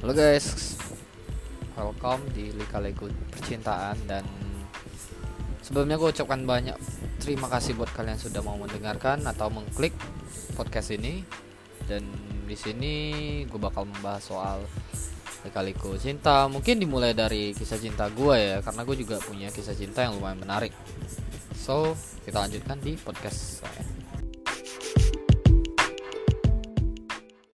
Halo guys, welcome di Lika Lego Percintaan dan sebelumnya gue ucapkan banyak terima kasih buat kalian sudah mau mendengarkan atau mengklik podcast ini. Dan di sini gue bakal membahas soal Lika Lego cinta. Mungkin dimulai dari kisah cinta gue ya karena gue juga punya kisah cinta yang lumayan menarik. So kita lanjutkan di podcast saya.